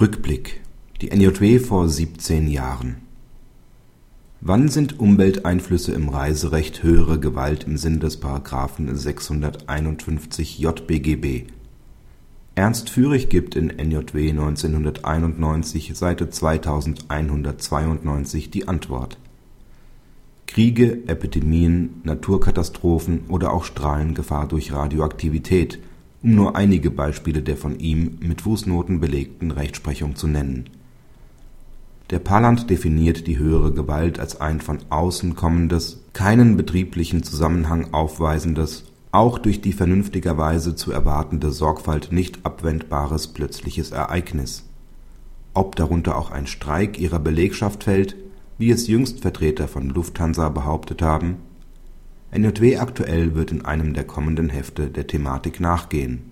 Rückblick Die NJW vor 17 Jahren Wann sind Umwelteinflüsse im Reiserecht höhere Gewalt im Sinne des § 651 JBGB? Ernst Führig gibt in NJW 1991, Seite 2192 die Antwort. Kriege, Epidemien, Naturkatastrophen oder auch Strahlengefahr durch Radioaktivität um nur einige Beispiele der von ihm mit Fußnoten belegten Rechtsprechung zu nennen. Der Paland definiert die höhere Gewalt als ein von außen kommendes, keinen betrieblichen Zusammenhang aufweisendes, auch durch die vernünftigerweise zu erwartende Sorgfalt nicht abwendbares plötzliches Ereignis. Ob darunter auch ein Streik ihrer Belegschaft fällt, wie es jüngst Vertreter von Lufthansa behauptet haben NJW aktuell wird in einem der kommenden Hefte der Thematik nachgehen